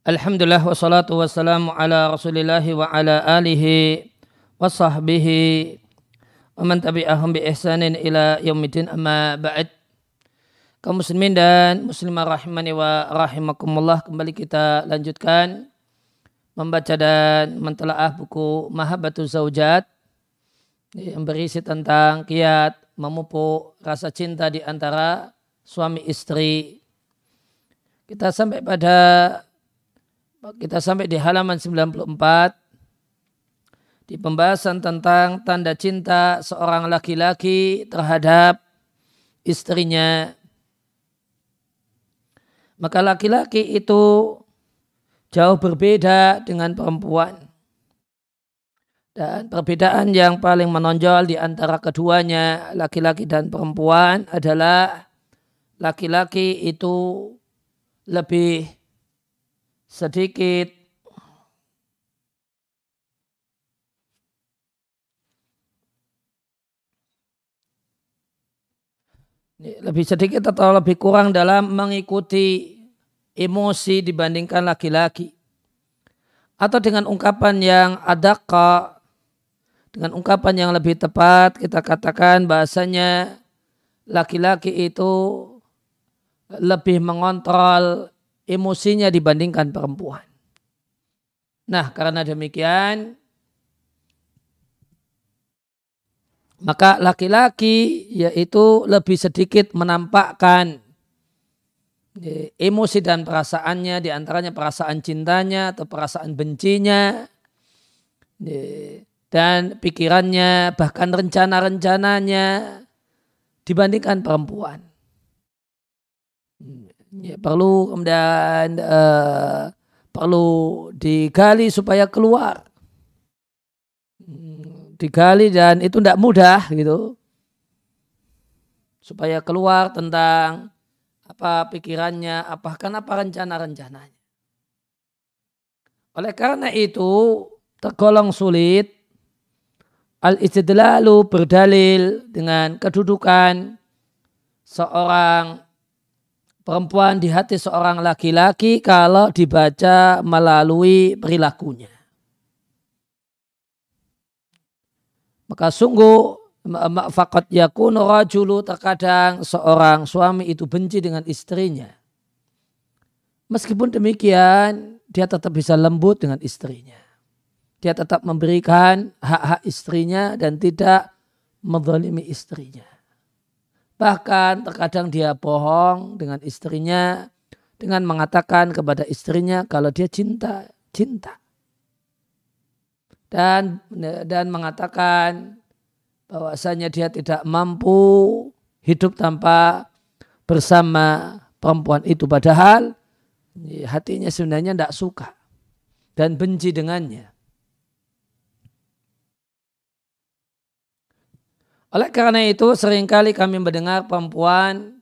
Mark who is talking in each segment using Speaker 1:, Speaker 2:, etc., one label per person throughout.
Speaker 1: Alhamdulillah wassalatu wassalamu ala rasulillah wa ala alihi wa sahbihi wa man tabi'ahum bi ihsanin ila yaumidin amma ba'd kaum muslimin dan muslimah rahimani wa rahimakumullah kembali kita lanjutkan membaca dan mentelaah buku Mahabbatul Zaujat yang berisi tentang kiat memupuk rasa cinta di antara suami istri. Kita sampai pada kita sampai di halaman 94 di pembahasan tentang tanda cinta seorang laki-laki terhadap istrinya. Maka laki-laki itu jauh berbeda dengan perempuan. Dan perbedaan yang paling menonjol di antara keduanya, laki-laki dan perempuan adalah laki-laki itu lebih sedikit lebih sedikit atau lebih kurang dalam mengikuti emosi dibandingkan laki-laki. Atau dengan ungkapan yang adakah, dengan ungkapan yang lebih tepat kita katakan bahasanya laki-laki itu lebih mengontrol emosinya dibandingkan perempuan. Nah, karena demikian, maka laki-laki yaitu lebih sedikit menampakkan e, emosi dan perasaannya, di antaranya perasaan cintanya atau perasaan bencinya, e, dan pikirannya, bahkan rencana-rencananya dibandingkan perempuan ya, perlu kemudian uh, perlu digali supaya keluar. Hmm, digali dan itu tidak mudah gitu. Supaya keluar tentang apa pikirannya apa kan apa rencana-rencananya. Oleh karena itu tergolong sulit al-istidlalu berdalil dengan kedudukan seorang perempuan di hati seorang laki-laki kalau dibaca melalui perilakunya. Maka sungguh fakat yakun rajulu terkadang seorang suami itu benci dengan istrinya. Meskipun demikian, dia tetap bisa lembut dengan istrinya. Dia tetap memberikan hak-hak istrinya dan tidak menzalimi istrinya. Bahkan terkadang dia bohong dengan istrinya dengan mengatakan kepada istrinya kalau dia cinta, cinta. Dan dan mengatakan bahwasanya dia tidak mampu hidup tanpa bersama perempuan itu padahal hatinya sebenarnya tidak suka dan benci dengannya. Oleh karena itu sering kali kami mendengar perempuan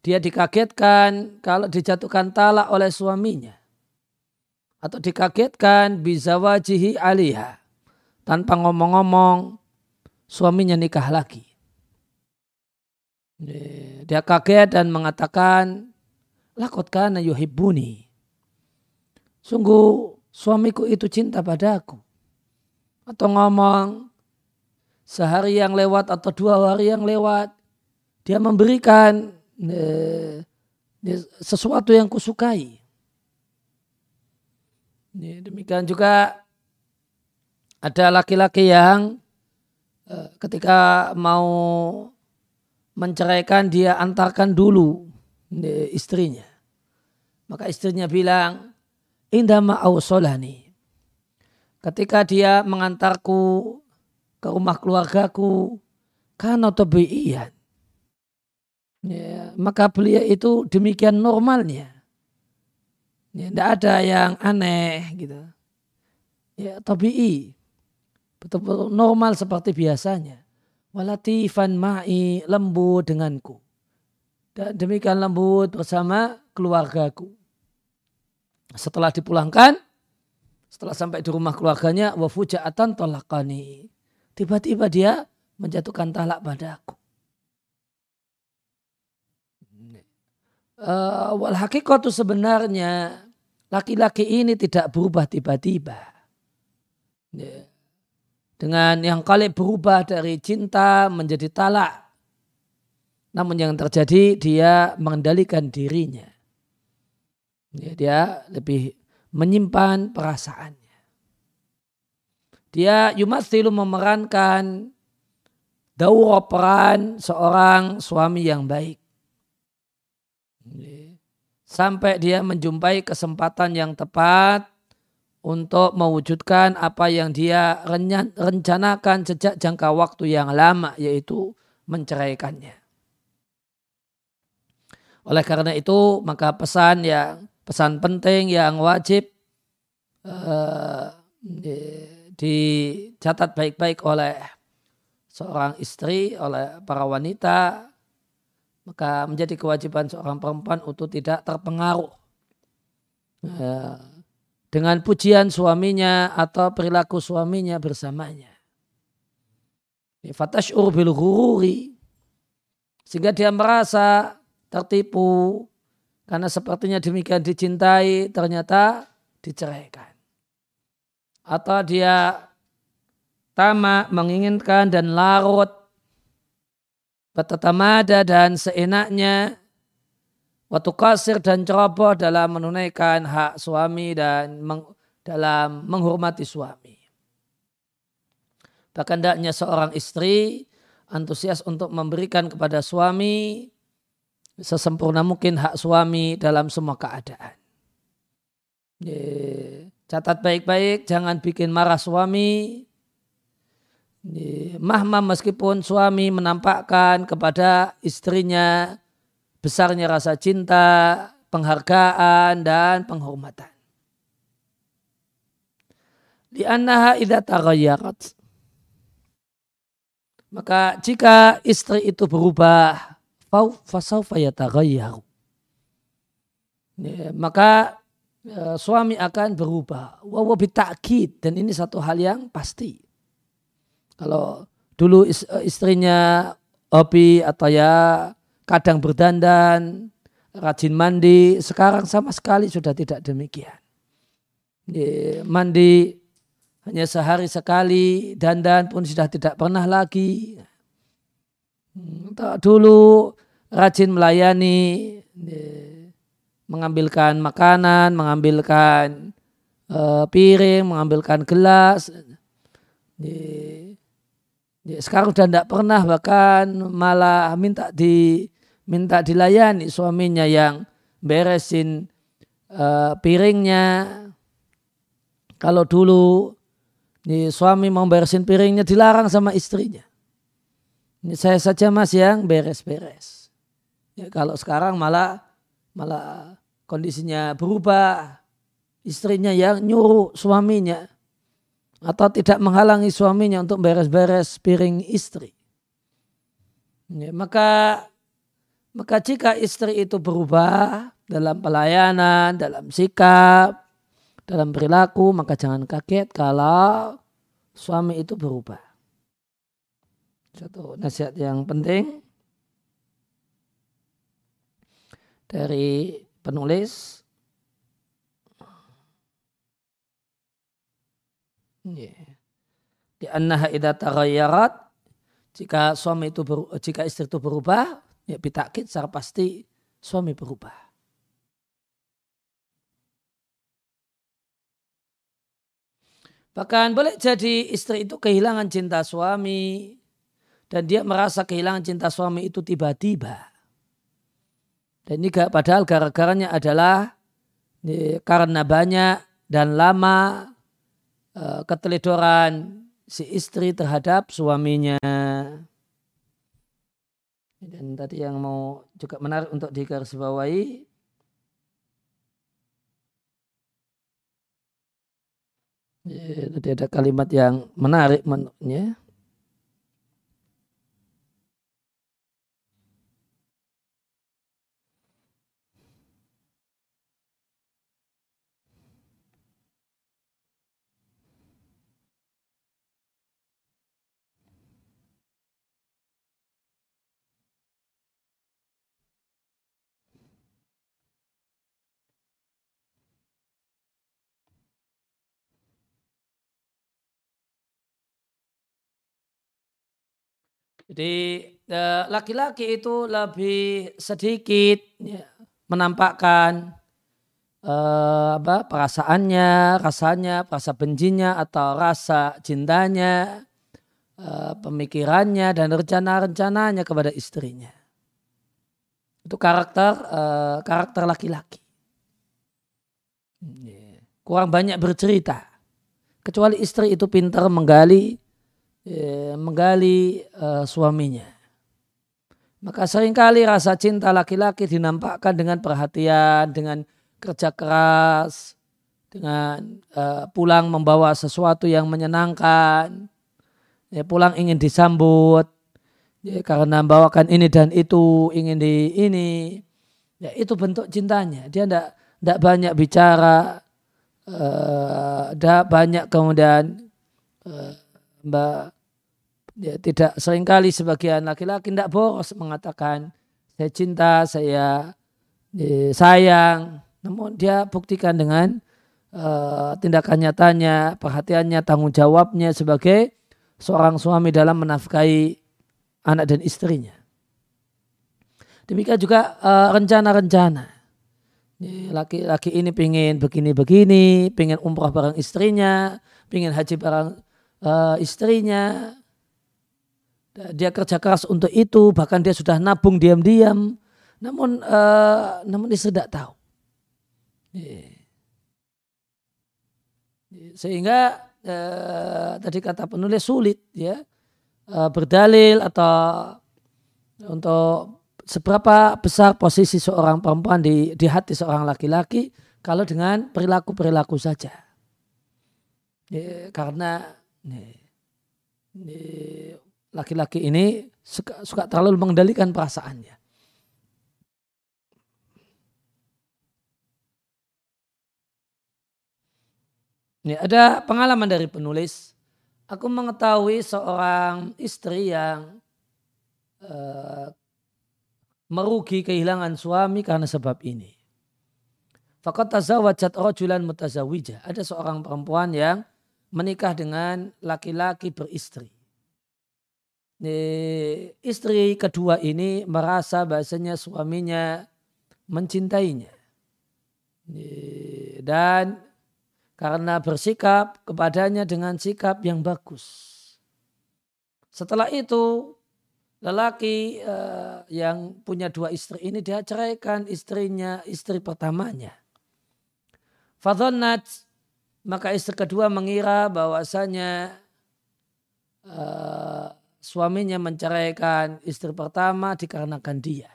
Speaker 1: dia dikagetkan kalau dijatuhkan talak oleh suaminya. Atau dikagetkan bisa wajihi alihah. Tanpa ngomong-ngomong suaminya nikah lagi. Dia kaget dan mengatakan, lakot kana yuhibbuni. Sungguh suamiku itu cinta padaku. Atau ngomong, sehari yang lewat atau dua hari yang lewat dia memberikan eh, sesuatu yang kusukai. Demikian juga ada laki-laki yang eh, ketika mau menceraikan dia antarkan dulu istrinya. Maka istrinya bilang, indama ausolani. Ketika dia mengantarku ke rumah keluargaku karena tabi'iyan. Ya, maka beliau itu demikian normalnya. Ya, tidak ada yang aneh gitu. Ya, tabi'i. Betul-betul normal seperti biasanya. Walatifan ma'i lembut denganku. Dan demikian lembut bersama keluargaku. Setelah dipulangkan, setelah sampai di rumah keluarganya, wafuja'atan tolakani Tiba-tiba dia menjatuhkan talak padaku. uh, wal hakikatu sebenarnya laki-laki ini tidak berubah tiba-tiba. Ya. Dengan yang kali berubah dari cinta menjadi talak. Namun yang terjadi dia mengendalikan dirinya. Ya, dia lebih menyimpan perasaannya. Dia yumatsilu memerankan daurah peran seorang suami yang baik. Sampai dia menjumpai kesempatan yang tepat untuk mewujudkan apa yang dia rencanakan sejak jangka waktu yang lama yaitu menceraikannya. Oleh karena itu maka pesan yang pesan penting yang wajib uh, dicatat baik-baik oleh seorang istri, oleh para wanita, maka menjadi kewajiban seorang perempuan untuk tidak terpengaruh uh, dengan pujian suaminya atau perilaku suaminya bersamanya. Fatashur bil sehingga dia merasa tertipu karena sepertinya demikian dicintai ternyata diceraikan. Atau dia tamak menginginkan dan larut bertetamada dan seenaknya waktu kasir dan ceroboh dalam menunaikan hak suami dan meng, dalam menghormati suami. Bahkan tidaknya seorang istri antusias untuk memberikan kepada suami sesempurna mungkin hak suami dalam semua keadaan. Catat baik-baik, jangan bikin marah suami. Mahmah meskipun suami menampakkan kepada istrinya besarnya rasa cinta, penghargaan, dan penghormatan. Di annaha idha tagayyarat. Maka jika istri itu berubah, yataghayyaru. Ya, maka suami akan berubah. Wa bitakid dan ini satu hal yang pasti. Kalau dulu istrinya hobi atau ya kadang berdandan, rajin mandi, sekarang sama sekali sudah tidak demikian. Mandi hanya sehari sekali, dandan pun sudah tidak pernah lagi. Dulu rajin melayani, mengambilkan makanan, mengambilkan uh, piring, mengambilkan gelas. Sekarang sudah tidak pernah bahkan malah minta di minta dilayani suaminya yang beresin uh, piringnya. Kalau dulu suami mau beresin piringnya dilarang sama istrinya. Ini saya saja mas yang beres-beres. Ya, kalau sekarang malah malah kondisinya berubah. Istrinya yang nyuruh suaminya. Atau tidak menghalangi suaminya untuk beres-beres piring istri. Ya, maka maka jika istri itu berubah dalam pelayanan, dalam sikap, dalam perilaku, maka jangan kaget kalau suami itu berubah. Satu nasihat yang penting dari penulis. Di annaha idza taghayyarat jika suami itu ber, jika istri itu berubah ya bitakid secara pasti suami berubah. Bahkan boleh jadi istri itu kehilangan cinta suami, dan dia merasa kehilangan cinta suami itu tiba-tiba. Dan ini padahal gara-garanya adalah karena banyak dan lama e, keteledoran si istri terhadap suaminya. Dan tadi yang mau juga menarik untuk digarisbawahi Ya, tadi ada kalimat yang menarik menurutnya. Jadi eh, laki-laki itu lebih sedikit ya, menampakkan uh, apa perasaannya, rasanya, rasa bencinya atau rasa cintanya, uh, pemikirannya dan rencana-rencananya kepada istrinya. Itu karakter karakter laki-laki. Kurang banyak bercerita. Kecuali istri itu pintar menggali menggali uh, suaminya. Maka sering kali rasa cinta laki-laki dinampakkan dengan perhatian, dengan kerja keras, dengan uh, pulang membawa sesuatu yang menyenangkan, ya, pulang ingin disambut, ya, karena membawakan ini dan itu ingin di ini, ya itu bentuk cintanya. Dia tidak tidak banyak bicara, tidak uh, banyak kemudian uh, mbak ya, tidak sering kali sebagian laki-laki tidak boros mengatakan saya cinta, saya ya, sayang, namun dia buktikan dengan uh, tindakan nyatanya, perhatiannya, tanggung jawabnya sebagai seorang suami dalam menafkahi anak dan istrinya. Demikian juga uh, rencana-rencana. Laki-laki ini pingin begini-begini, pingin umrah bareng istrinya, pingin haji bareng uh, istrinya. Dia kerja keras untuk itu, bahkan dia sudah nabung diam-diam. Namun, uh, namun istri tidak tahu. Iya. Sehingga eh, tadi kata penulis sulit ya eh, berdalil atau untuk seberapa besar posisi seorang perempuan di, di hati seorang laki-laki kalau dengan perilaku-perilaku saja. Ya, karena laki-laki ini suka, suka terlalu mengendalikan perasaannya. Ini ada pengalaman dari penulis. Aku mengetahui seorang istri yang uh, merugi kehilangan suami karena sebab ini. Fakat tazawajat rajulan mutazawija. Ada seorang perempuan yang menikah dengan laki-laki beristri. Istri kedua ini merasa bahasanya suaminya mencintainya. Dan karena bersikap kepadanya dengan sikap yang bagus. Setelah itu lelaki uh, yang punya dua istri ini dia ceraikan istrinya, istri pertamanya. Fadhonnat maka istri kedua mengira bahwasanya uh, suaminya menceraikan istri pertama dikarenakan dia.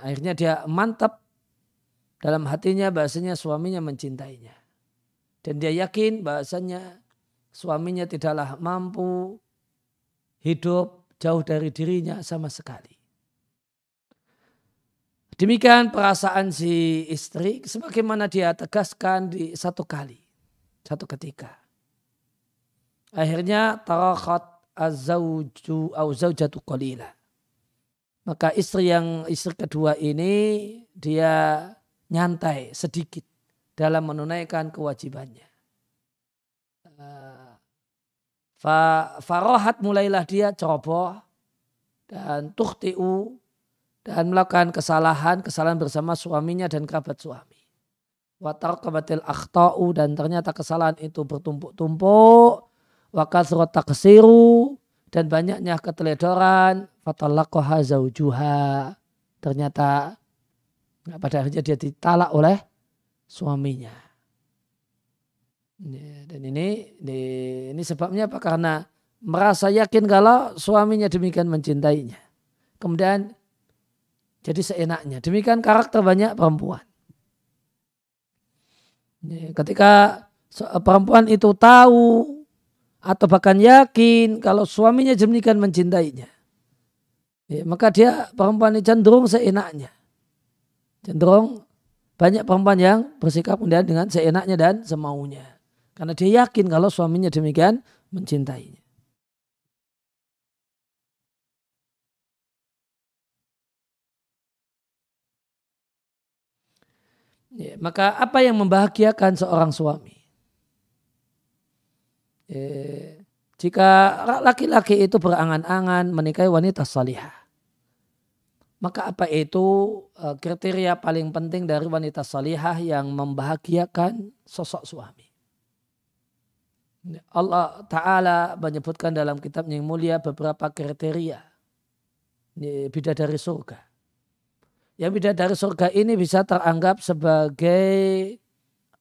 Speaker 1: Akhirnya dia mantap dalam hatinya bahasanya suaminya mencintainya. Dan dia yakin bahasanya suaminya tidaklah mampu hidup jauh dari dirinya sama sekali. Demikian perasaan si istri sebagaimana dia tegaskan di satu kali, satu ketika. Akhirnya tarakhat azauju au zaujatu qalila. Maka istri yang istri kedua ini dia nyantai sedikit dalam menunaikan kewajibannya. Farohat mulailah dia ceroboh dan tuhtiu dan melakukan kesalahan, kesalahan bersama suaminya dan kerabat suami. Watar kabatil akhtau dan ternyata kesalahan itu bertumpuk-tumpuk. Wakasrot taksiru dan banyaknya keteledoran. Fatalakoha zaujuha. Ternyata pada akhirnya dia ditalak oleh suaminya. Ya, dan ini, ini sebabnya apa? Karena merasa yakin kalau suaminya demikian mencintainya. Kemudian jadi seenaknya. Demikian karakter banyak perempuan. Ketika perempuan itu tahu atau bahkan yakin kalau suaminya demikian mencintainya. Ya, maka dia perempuan ini cenderung seenaknya cenderung banyak perempuan yang bersikap dengan seenaknya dan semaunya. Karena dia yakin kalau suaminya demikian mencintainya. Ya, maka apa yang membahagiakan seorang suami? Ya, jika laki-laki itu berangan-angan menikahi wanita salihah, maka apa itu eh, kriteria paling penting dari wanita salihah yang membahagiakan sosok suami? Allah Ta'ala menyebutkan dalam kitab yang mulia beberapa kriteria bidadari surga. Yang bidadari surga ini bisa teranggap sebagai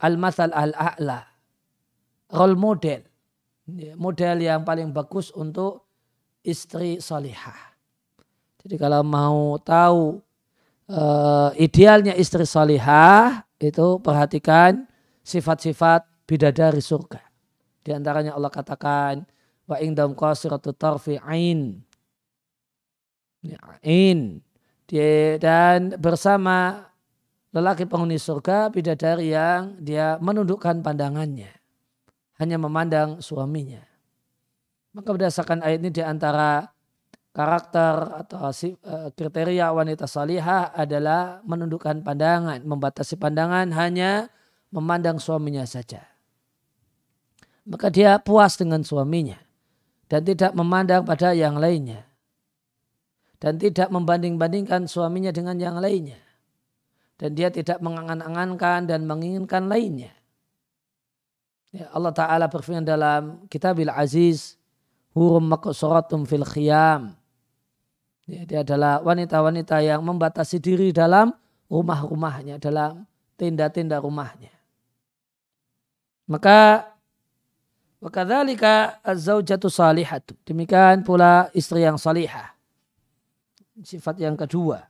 Speaker 1: al-masal al-a'la. Role model. Model yang paling bagus untuk istri salihah. Jadi kalau mau tahu uh, idealnya istri salihah itu perhatikan sifat-sifat bidadari surga. Di antaranya Allah katakan wa indam qasiratu tarfi ain. Ain. Dan bersama lelaki penghuni surga bidadari yang dia menundukkan pandangannya. Hanya memandang suaminya. Maka berdasarkan ayat ini di antara karakter atau eh, kriteria wanita salihah adalah menundukkan pandangan, membatasi pandangan hanya memandang suaminya saja maka dia puas dengan suaminya dan tidak memandang pada yang lainnya dan tidak membanding-bandingkan suaminya dengan yang lainnya dan dia tidak mengangan-angankan dan menginginkan lainnya. Ya, Allah Ta'ala berfirman dalam kitabil aziz hurum maqsuratum fil khiyam. Ya, dia adalah wanita-wanita yang membatasi diri dalam rumah-rumahnya, dalam tenda-tenda rumahnya. Maka Wakadzalika az-zaujatu salihatu. Demikian pula istri yang salihah. Sifat yang kedua.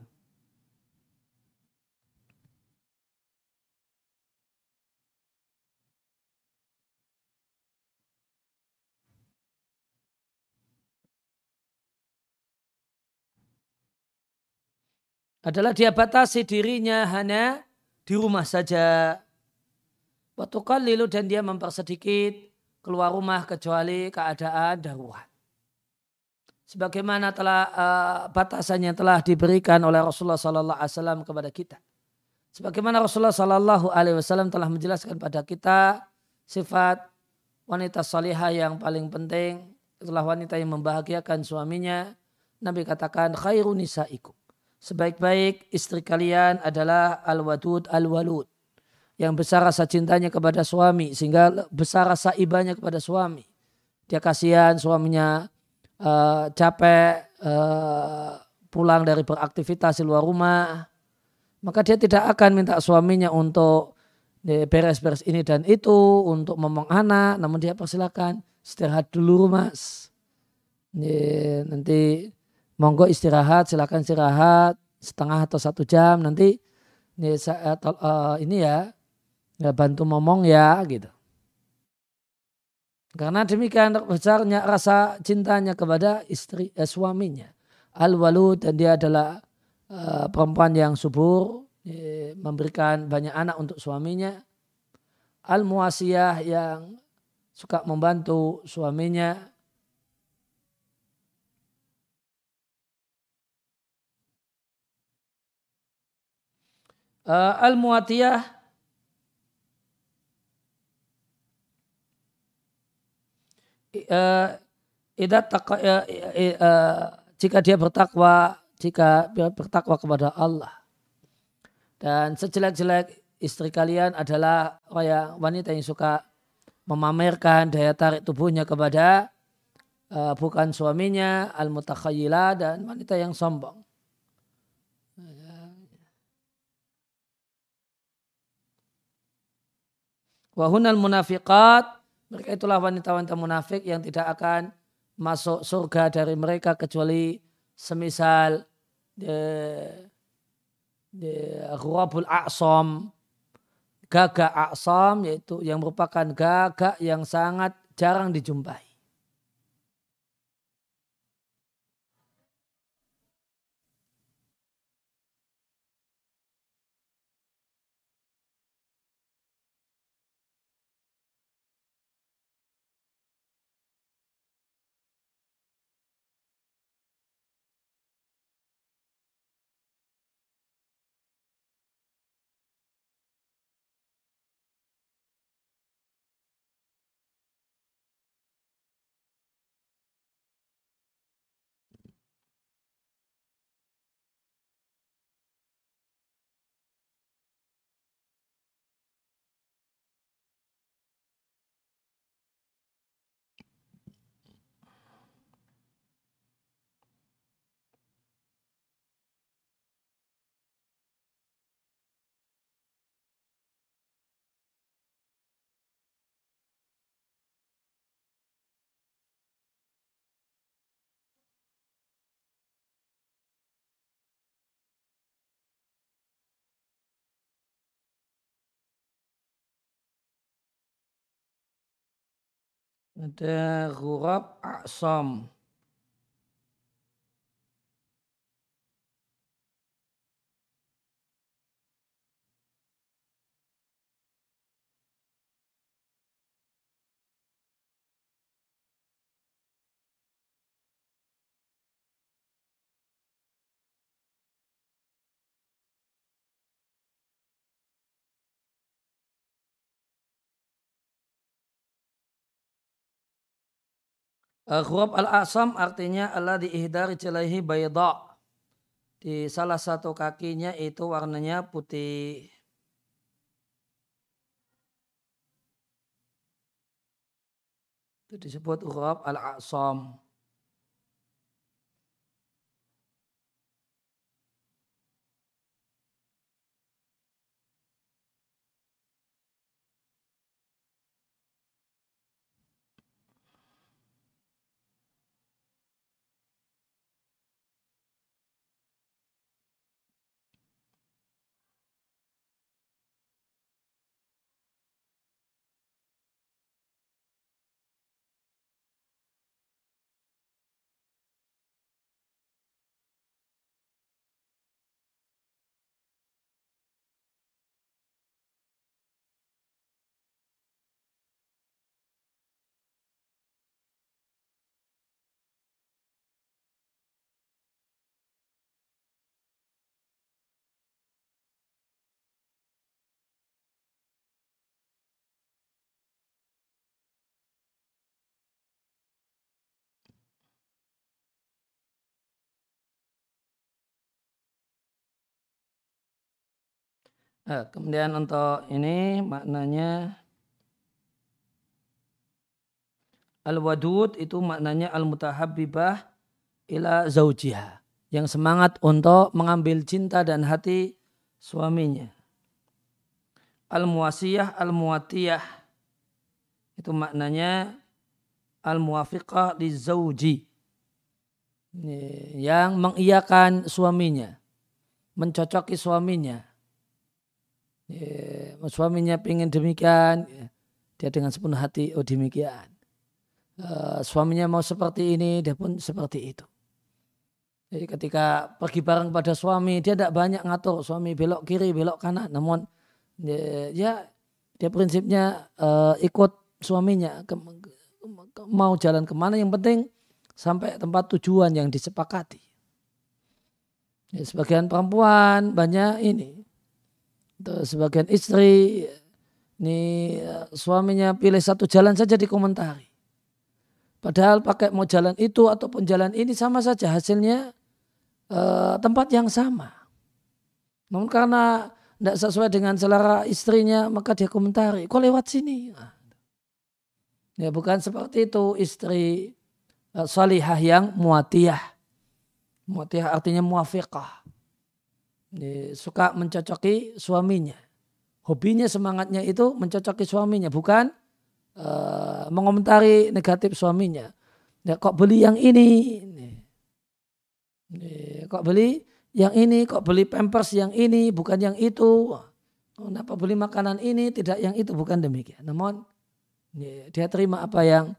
Speaker 1: Adalah dia batasi dirinya hanya di rumah saja. Waktu kalilu dan dia mempersedikit keluar rumah kecuali keadaan darurat. Sebagaimana telah uh, batasannya telah diberikan oleh Rasulullah Sallallahu Alaihi Wasallam kepada kita. Sebagaimana Rasulullah Sallallahu Alaihi Wasallam telah menjelaskan pada kita sifat wanita salihah yang paling penting itulah wanita yang membahagiakan suaminya. Nabi katakan khairu nisaikum. Sebaik-baik istri kalian adalah al-wadud al-walud yang besar rasa cintanya kepada suami sehingga besar rasa ibanya kepada suami. Dia kasihan suaminya uh, capek uh, pulang dari beraktivitas di luar rumah, maka dia tidak akan minta suaminya untuk eh, beres-beres ini dan itu untuk ngomong anak, namun dia persilakan istirahat dulu mas. nanti monggo istirahat, silakan istirahat setengah atau satu jam nanti ini, uh, ini ya ya bantu ngomong ya gitu. Karena demikian besarnya rasa cintanya kepada istri eh, suaminya. Al-walud dan dia adalah uh, perempuan yang subur, eh, memberikan banyak anak untuk suaminya. Al-muasiyah yang suka membantu suaminya. Uh, al-muatiyah uh, jika dia bertakwa jika bertakwa kepada Allah dan sejelek-jelek istri kalian adalah wanita yang suka memamerkan daya tarik tubuhnya kepada uh, bukan suaminya al mutakhayila dan wanita yang sombong. Wahunal munafiqat mereka itulah wanita-wanita munafik yang tidak akan masuk surga dari mereka kecuali semisal de, de Ghurabul A'som gagak A'som yaitu yang merupakan gagak yang sangat jarang dijumpai. Ada huruf aksam. Uh, huruf al-asam artinya Allah diihdari celaihi bayda. Di salah satu kakinya itu warnanya putih. Itu disebut huruf al-asam. Nah, kemudian untuk ini maknanya Al-wadud itu maknanya al-mutahabbibah ila zaujiha. Yang semangat untuk mengambil cinta dan hati suaminya. Al-muwasiyah, al-muwatiyah. Itu maknanya al-muwafiqah di zauji. Yang mengiyakan suaminya. Mencocoki suaminya ya, suaminya ingin demikian, ya, dia dengan sepenuh hati, oh demikian. Uh, suaminya mau seperti ini, dia pun seperti itu. Jadi ketika pergi bareng pada suami, dia tidak banyak ngatur suami belok kiri, belok kanan. Namun ya, ya dia prinsipnya uh, ikut suaminya ke, ke, mau jalan ke mana yang penting sampai tempat tujuan yang disepakati. Ya, sebagian perempuan banyak ini sebagian istri ini suaminya pilih satu jalan saja dikomentari. Padahal pakai mau jalan itu ataupun jalan ini sama saja hasilnya eh, tempat yang sama. Namun karena tidak sesuai dengan selera istrinya maka dia komentari, kok lewat sini? Ya bukan seperti itu istri eh, salihah yang muatiyah. Muatiyah artinya muafiqah suka mencocoki suaminya. Hobinya, semangatnya itu mencocoki suaminya, bukan uh, mengomentari negatif suaminya. Ya, kok beli yang ini? Kok beli yang ini? Kok beli pampers yang ini? Bukan yang itu. Kenapa beli makanan ini? Tidak yang itu. Bukan demikian. Namun dia terima apa yang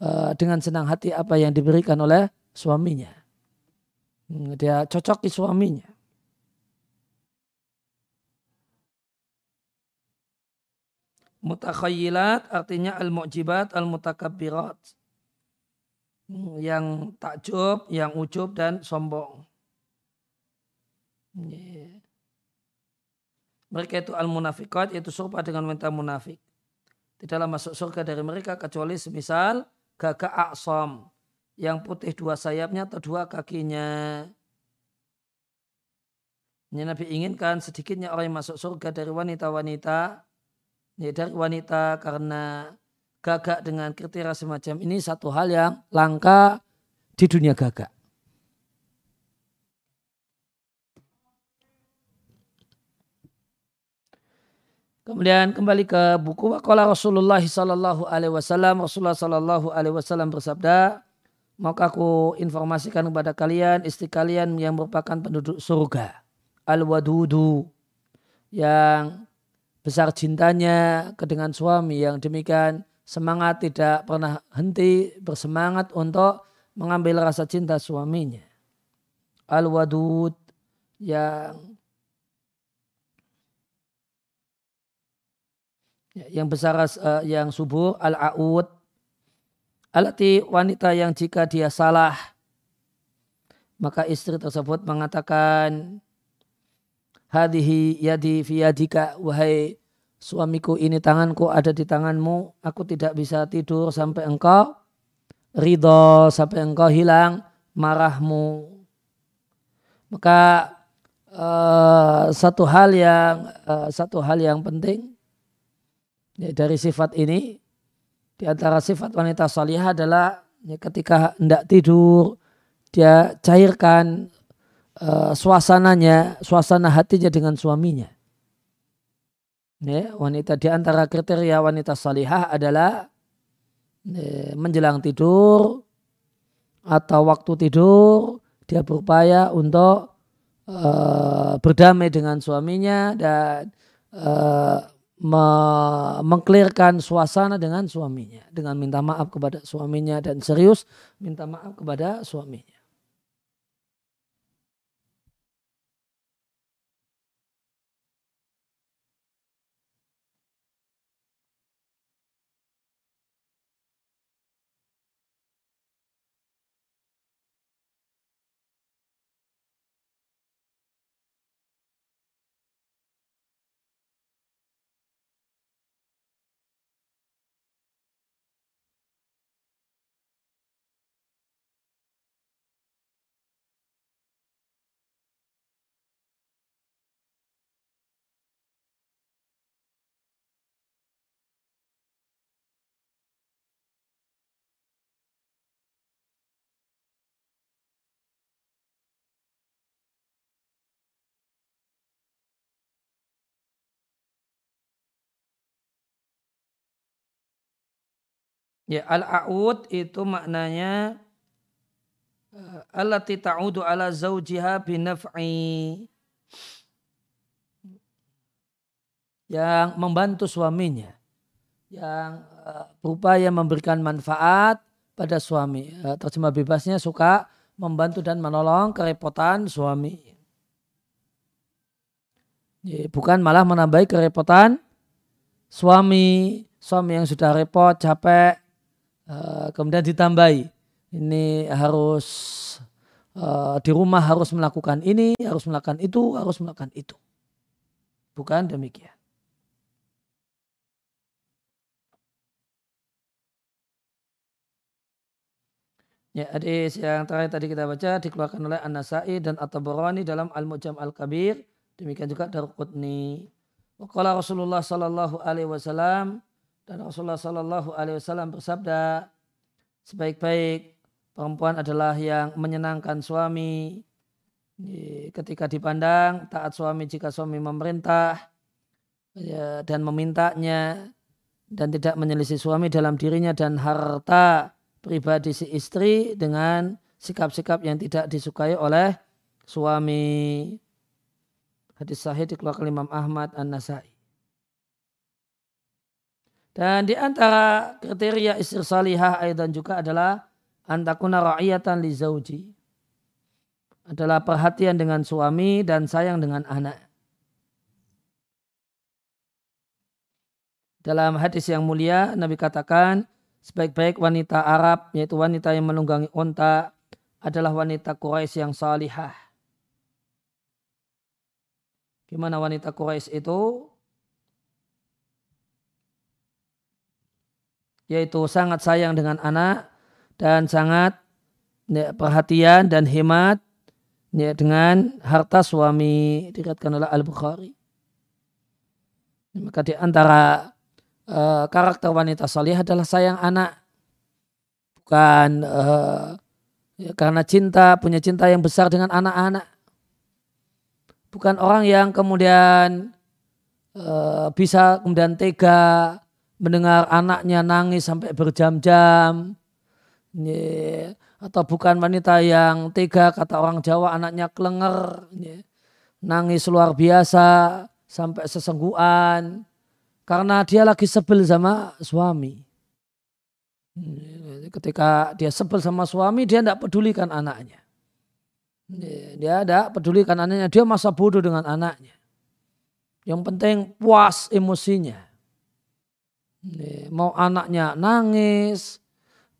Speaker 1: uh, dengan senang hati apa yang diberikan oleh suaminya. Dia cocoki suaminya. Mutakhayyilat artinya al-mu'jibat al-mutakabbirat. Yang takjub, yang ujub dan sombong. Mereka itu al-munafikat, yaitu serupa dengan wanita munafik. Tidaklah masuk surga dari mereka kecuali semisal gagak aksam. Yang putih dua sayapnya atau dua kakinya. Ini Nabi inginkan sedikitnya orang yang masuk surga dari wanita-wanita ya, dari wanita karena gagak dengan kriteria semacam ini satu hal yang langka di dunia gagak. Kemudian kembali ke buku Waqala Rasulullah sallallahu alaihi wasallam Rasulullah sallallahu alaihi wasallam bersabda maka aku informasikan kepada kalian istri kalian yang merupakan penduduk surga al-wadudu yang besar cintanya ke dengan suami yang demikian semangat tidak pernah henti bersemangat untuk mengambil rasa cinta suaminya. Al-wadud yang yang besar uh, yang subur al-aud alati wanita yang jika dia salah maka istri tersebut mengatakan hadhihi yadi fi yadika. Wahai suamiku ini tanganku ada di tanganmu. Aku tidak bisa tidur sampai engkau ridho sampai engkau hilang marahmu. Maka uh, satu hal yang uh, satu hal yang penting ya, dari sifat ini di antara sifat wanita salihah adalah ya, ketika hendak tidur dia cairkan uh, suasananya, suasana hatinya dengan suaminya. Ya, wanita di antara kriteria wanita salihah adalah ya, menjelang tidur atau waktu tidur dia berupaya untuk uh, berdamai dengan suaminya dan uh, mengklirkan suasana dengan suaminya dengan minta maaf kepada suaminya dan serius minta maaf kepada suaminya. Ya al-a'ud itu maknanya uh, allati ta'udu ala zawjiha binaf'i yang membantu suaminya yang uh, berupaya memberikan manfaat pada suami. Uh, terjemah bebasnya suka membantu dan menolong kerepotan suami. Ya, bukan malah menambahi kerepotan suami, suami yang sudah repot, capek, Eh, kemudian ditambahi ini harus uh, di rumah harus melakukan ini, harus melakukan itu, harus melakukan itu. Bukan demikian. Ya, hadis yang terakhir tadi kita baca dikeluarkan oleh An-Nasai dan At-Tabarani dalam Al-Mujam Al-Kabir. Demikian juga Darqutni. Waqala Rasulullah sallallahu alaihi wasallam dan Rasulullah Shallallahu Alaihi Wasallam bersabda, sebaik-baik perempuan adalah yang menyenangkan suami ketika dipandang taat suami jika suami memerintah ya, dan memintanya dan tidak menyelisih suami dalam dirinya dan harta pribadi si istri dengan sikap-sikap yang tidak disukai oleh suami. Hadis sahih dikeluarkan Imam Ahmad An-Nasai. Dan di antara kriteria istri salihah dan juga adalah antakuna ra'iyatan li zauji. Adalah perhatian dengan suami dan sayang dengan anak. Dalam hadis yang mulia Nabi katakan sebaik-baik wanita Arab yaitu wanita yang menunggangi unta adalah wanita Quraisy yang salihah. Gimana wanita Quraisy itu? Yaitu sangat sayang dengan anak dan sangat ya, perhatian dan hemat ya, dengan harta suami dikatakan oleh Al Bukhari. Maka di antara uh, karakter wanita salih adalah sayang anak, bukan uh, ya, karena cinta punya cinta yang besar dengan anak-anak, bukan orang yang kemudian uh, bisa kemudian tega mendengar anaknya nangis sampai berjam-jam. Atau bukan wanita yang tega kata orang Jawa anaknya kelenger. Nangis luar biasa sampai sesengguan. Karena dia lagi sebel sama suami. Ketika dia sebel sama suami, dia tidak pedulikan anaknya. Dia tidak pedulikan anaknya, dia masa bodoh dengan anaknya. Yang penting puas emosinya. Mau anaknya nangis,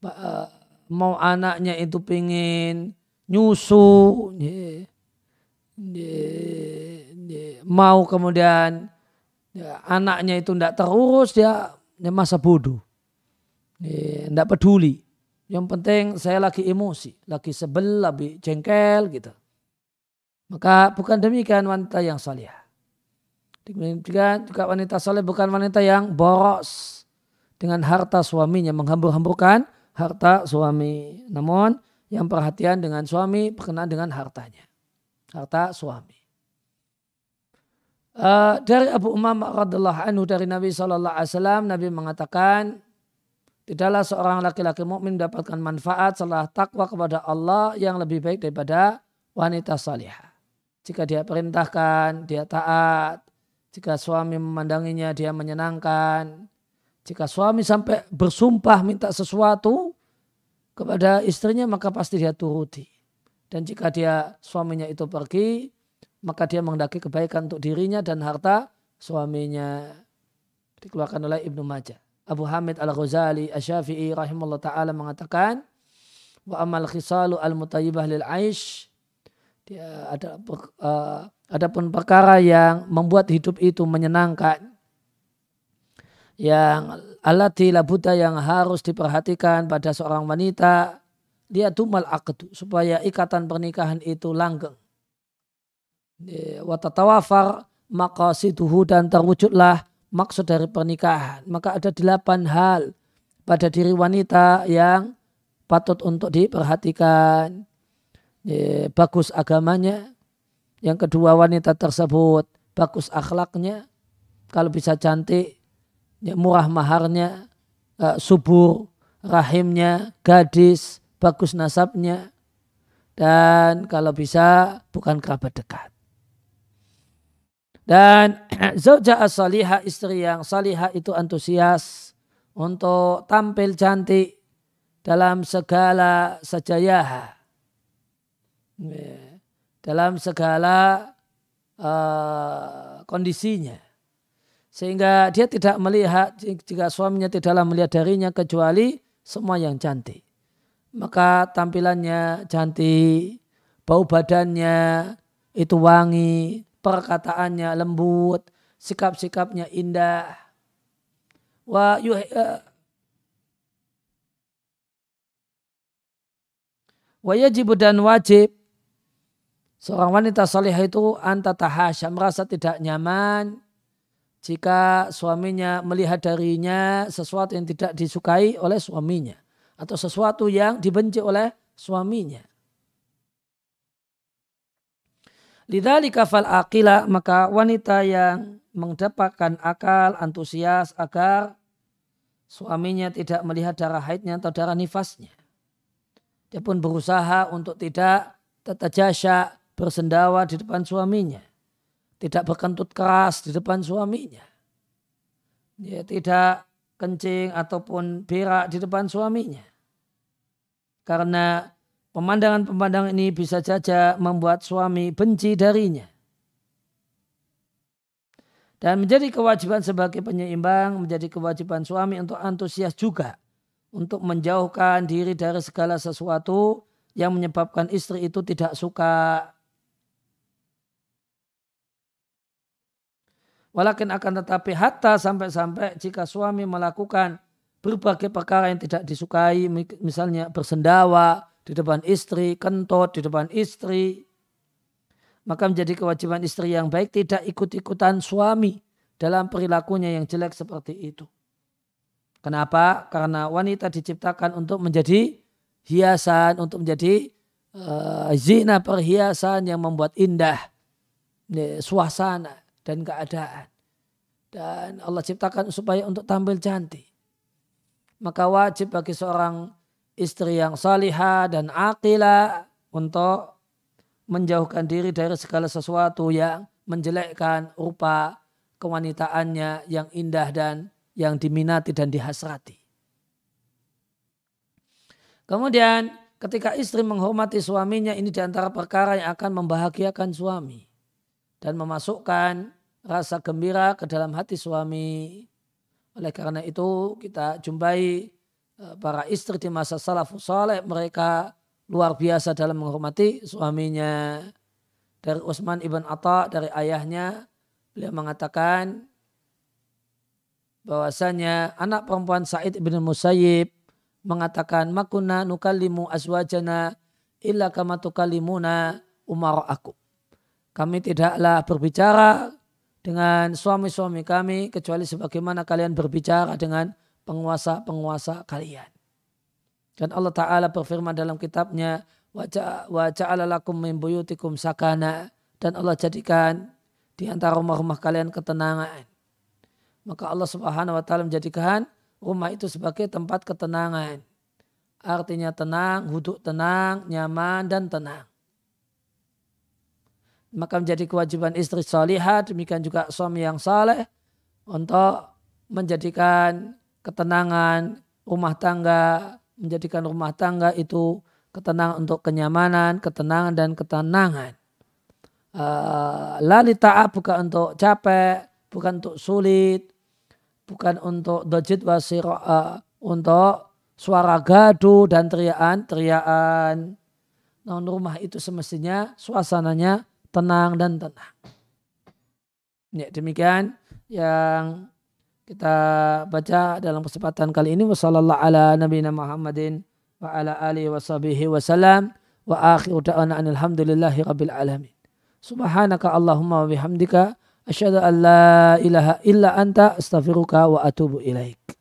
Speaker 1: eh, mau anaknya itu pingin nyusu, mau kemudian ya, anaknya itu tidak terurus, dia, masa bodoh. Tidak peduli. Yang penting saya lagi emosi, lagi sebel, lagi jengkel gitu. Maka bukan demikian wanita yang salih. Demikian juga wanita salih bukan wanita yang boros dengan harta suaminya, menghambur-hamburkan harta suami. Namun yang perhatian dengan suami berkenaan dengan hartanya. Harta suami. Uh, dari Abu Umamah radhiallahu anhu dari Nabi saw Nabi mengatakan Tidaklah seorang laki-laki mukmin mendapatkan manfaat setelah takwa kepada Allah yang lebih baik daripada wanita salihah. Jika dia perintahkan, dia taat. Jika suami memandanginya, dia menyenangkan. Jika suami sampai bersumpah minta sesuatu kepada istrinya, maka pasti dia turuti. Dan jika dia suaminya itu pergi, maka dia mengendaki kebaikan untuk dirinya dan harta suaminya. Dikeluarkan oleh Ibnu Majah. Abu Hamid Al-Ghazali Asy-Syafi'i rahimahullah taala mengatakan wa amal khisalu al-mutayyibah lil aish dia ada uh, adapun perkara yang membuat hidup itu menyenangkan yang alati labuta yang harus diperhatikan pada seorang wanita dia tumal aqdu supaya ikatan pernikahan itu langgeng wa tatawafar maqasiduhu dan terwujudlah maksud dari pernikahan. Maka ada delapan hal pada diri wanita yang patut untuk diperhatikan. Bagus agamanya. Yang kedua wanita tersebut bagus akhlaknya. Kalau bisa cantik, ya, murah maharnya, uh, subur, rahimnya, gadis, bagus nasabnya. Dan kalau bisa bukan kerabat dekat. Dan zauja as-salihah istri yang salihah itu antusias untuk tampil cantik dalam segala sejaya. Dalam segala uh, kondisinya. Sehingga dia tidak melihat, jika suaminya tidaklah melihat darinya kecuali semua yang cantik. Maka tampilannya cantik, bau badannya itu wangi, perkataannya lembut, sikap-sikapnya indah. Wa yuh, uh, wa yajibu dan wajib seorang wanita salihah itu anta tahasya merasa tidak nyaman jika suaminya melihat darinya sesuatu yang tidak disukai oleh suaminya atau sesuatu yang dibenci oleh suaminya. Lidzalika fal akila maka wanita yang mendapatkan akal antusias agar suaminya tidak melihat darah haidnya atau darah nifasnya. Dia pun berusaha untuk tidak tetajasya bersendawa di depan suaminya. Tidak berkentut keras di depan suaminya. Dia tidak kencing ataupun berak di depan suaminya. Karena Pemandangan-pemandangan ini bisa saja membuat suami benci darinya. Dan menjadi kewajiban sebagai penyeimbang, menjadi kewajiban suami untuk antusias juga. Untuk menjauhkan diri dari segala sesuatu yang menyebabkan istri itu tidak suka. Walakin akan tetapi hatta sampai-sampai jika suami melakukan berbagai perkara yang tidak disukai, misalnya bersendawa, di depan istri, kentut di depan istri. Maka menjadi kewajiban istri yang baik tidak ikut-ikutan suami dalam perilakunya yang jelek seperti itu. Kenapa? Karena wanita diciptakan untuk menjadi hiasan, untuk menjadi uh, zina perhiasan yang membuat indah ya, suasana dan keadaan. Dan Allah ciptakan supaya untuk tampil cantik. Maka wajib bagi seorang istri yang salihah dan akila untuk menjauhkan diri dari segala sesuatu yang menjelekkan rupa kewanitaannya yang indah dan yang diminati dan dihasrati. Kemudian ketika istri menghormati suaminya ini di antara perkara yang akan membahagiakan suami dan memasukkan rasa gembira ke dalam hati suami. Oleh karena itu kita jumpai eh, para istri di masa salafus saleh mereka luar biasa dalam menghormati suaminya. Dari Utsman ibn Atta dari ayahnya beliau mengatakan bahwasanya anak perempuan Said ibn Musayyib mengatakan makuna nukallimu aswajana illa kama tukallimuna umar aku. Kami tidaklah berbicara dengan suami-suami kami kecuali sebagaimana kalian berbicara dengan penguasa-penguasa kalian. Dan Allah Ta'ala berfirman dalam kitabnya, wa ja'ala lakum min buyutikum sakana dan Allah jadikan di antara rumah-rumah kalian ketenangan. Maka Allah Subhanahu wa taala menjadikan rumah itu sebagai tempat ketenangan. Artinya tenang, huduk tenang, nyaman dan tenang. Maka menjadi kewajiban istri salihah, demikian juga suami yang saleh untuk menjadikan ketenangan rumah tangga menjadikan rumah tangga itu ketenangan untuk kenyamanan, ketenangan dan ketenangan. Uh, lali ta'ab bukan untuk capek, bukan untuk sulit, bukan untuk dojit wasiro, uh, untuk suara gaduh dan teriakan-teriakan. Namun rumah itu semestinya suasananya tenang dan tenang. Ya, demikian yang kita baca dalam kesempatan kali ini wasallallahu ala nabiyina Muhammadin wa ala alihi wa sahbihi wasallam wa akhiru da'wana alhamdulillahi rabbil alamin. Subhanaka Allahumma wa bihamdika asyhadu an la ilaha illa anta astaghfiruka wa atubu ilaik.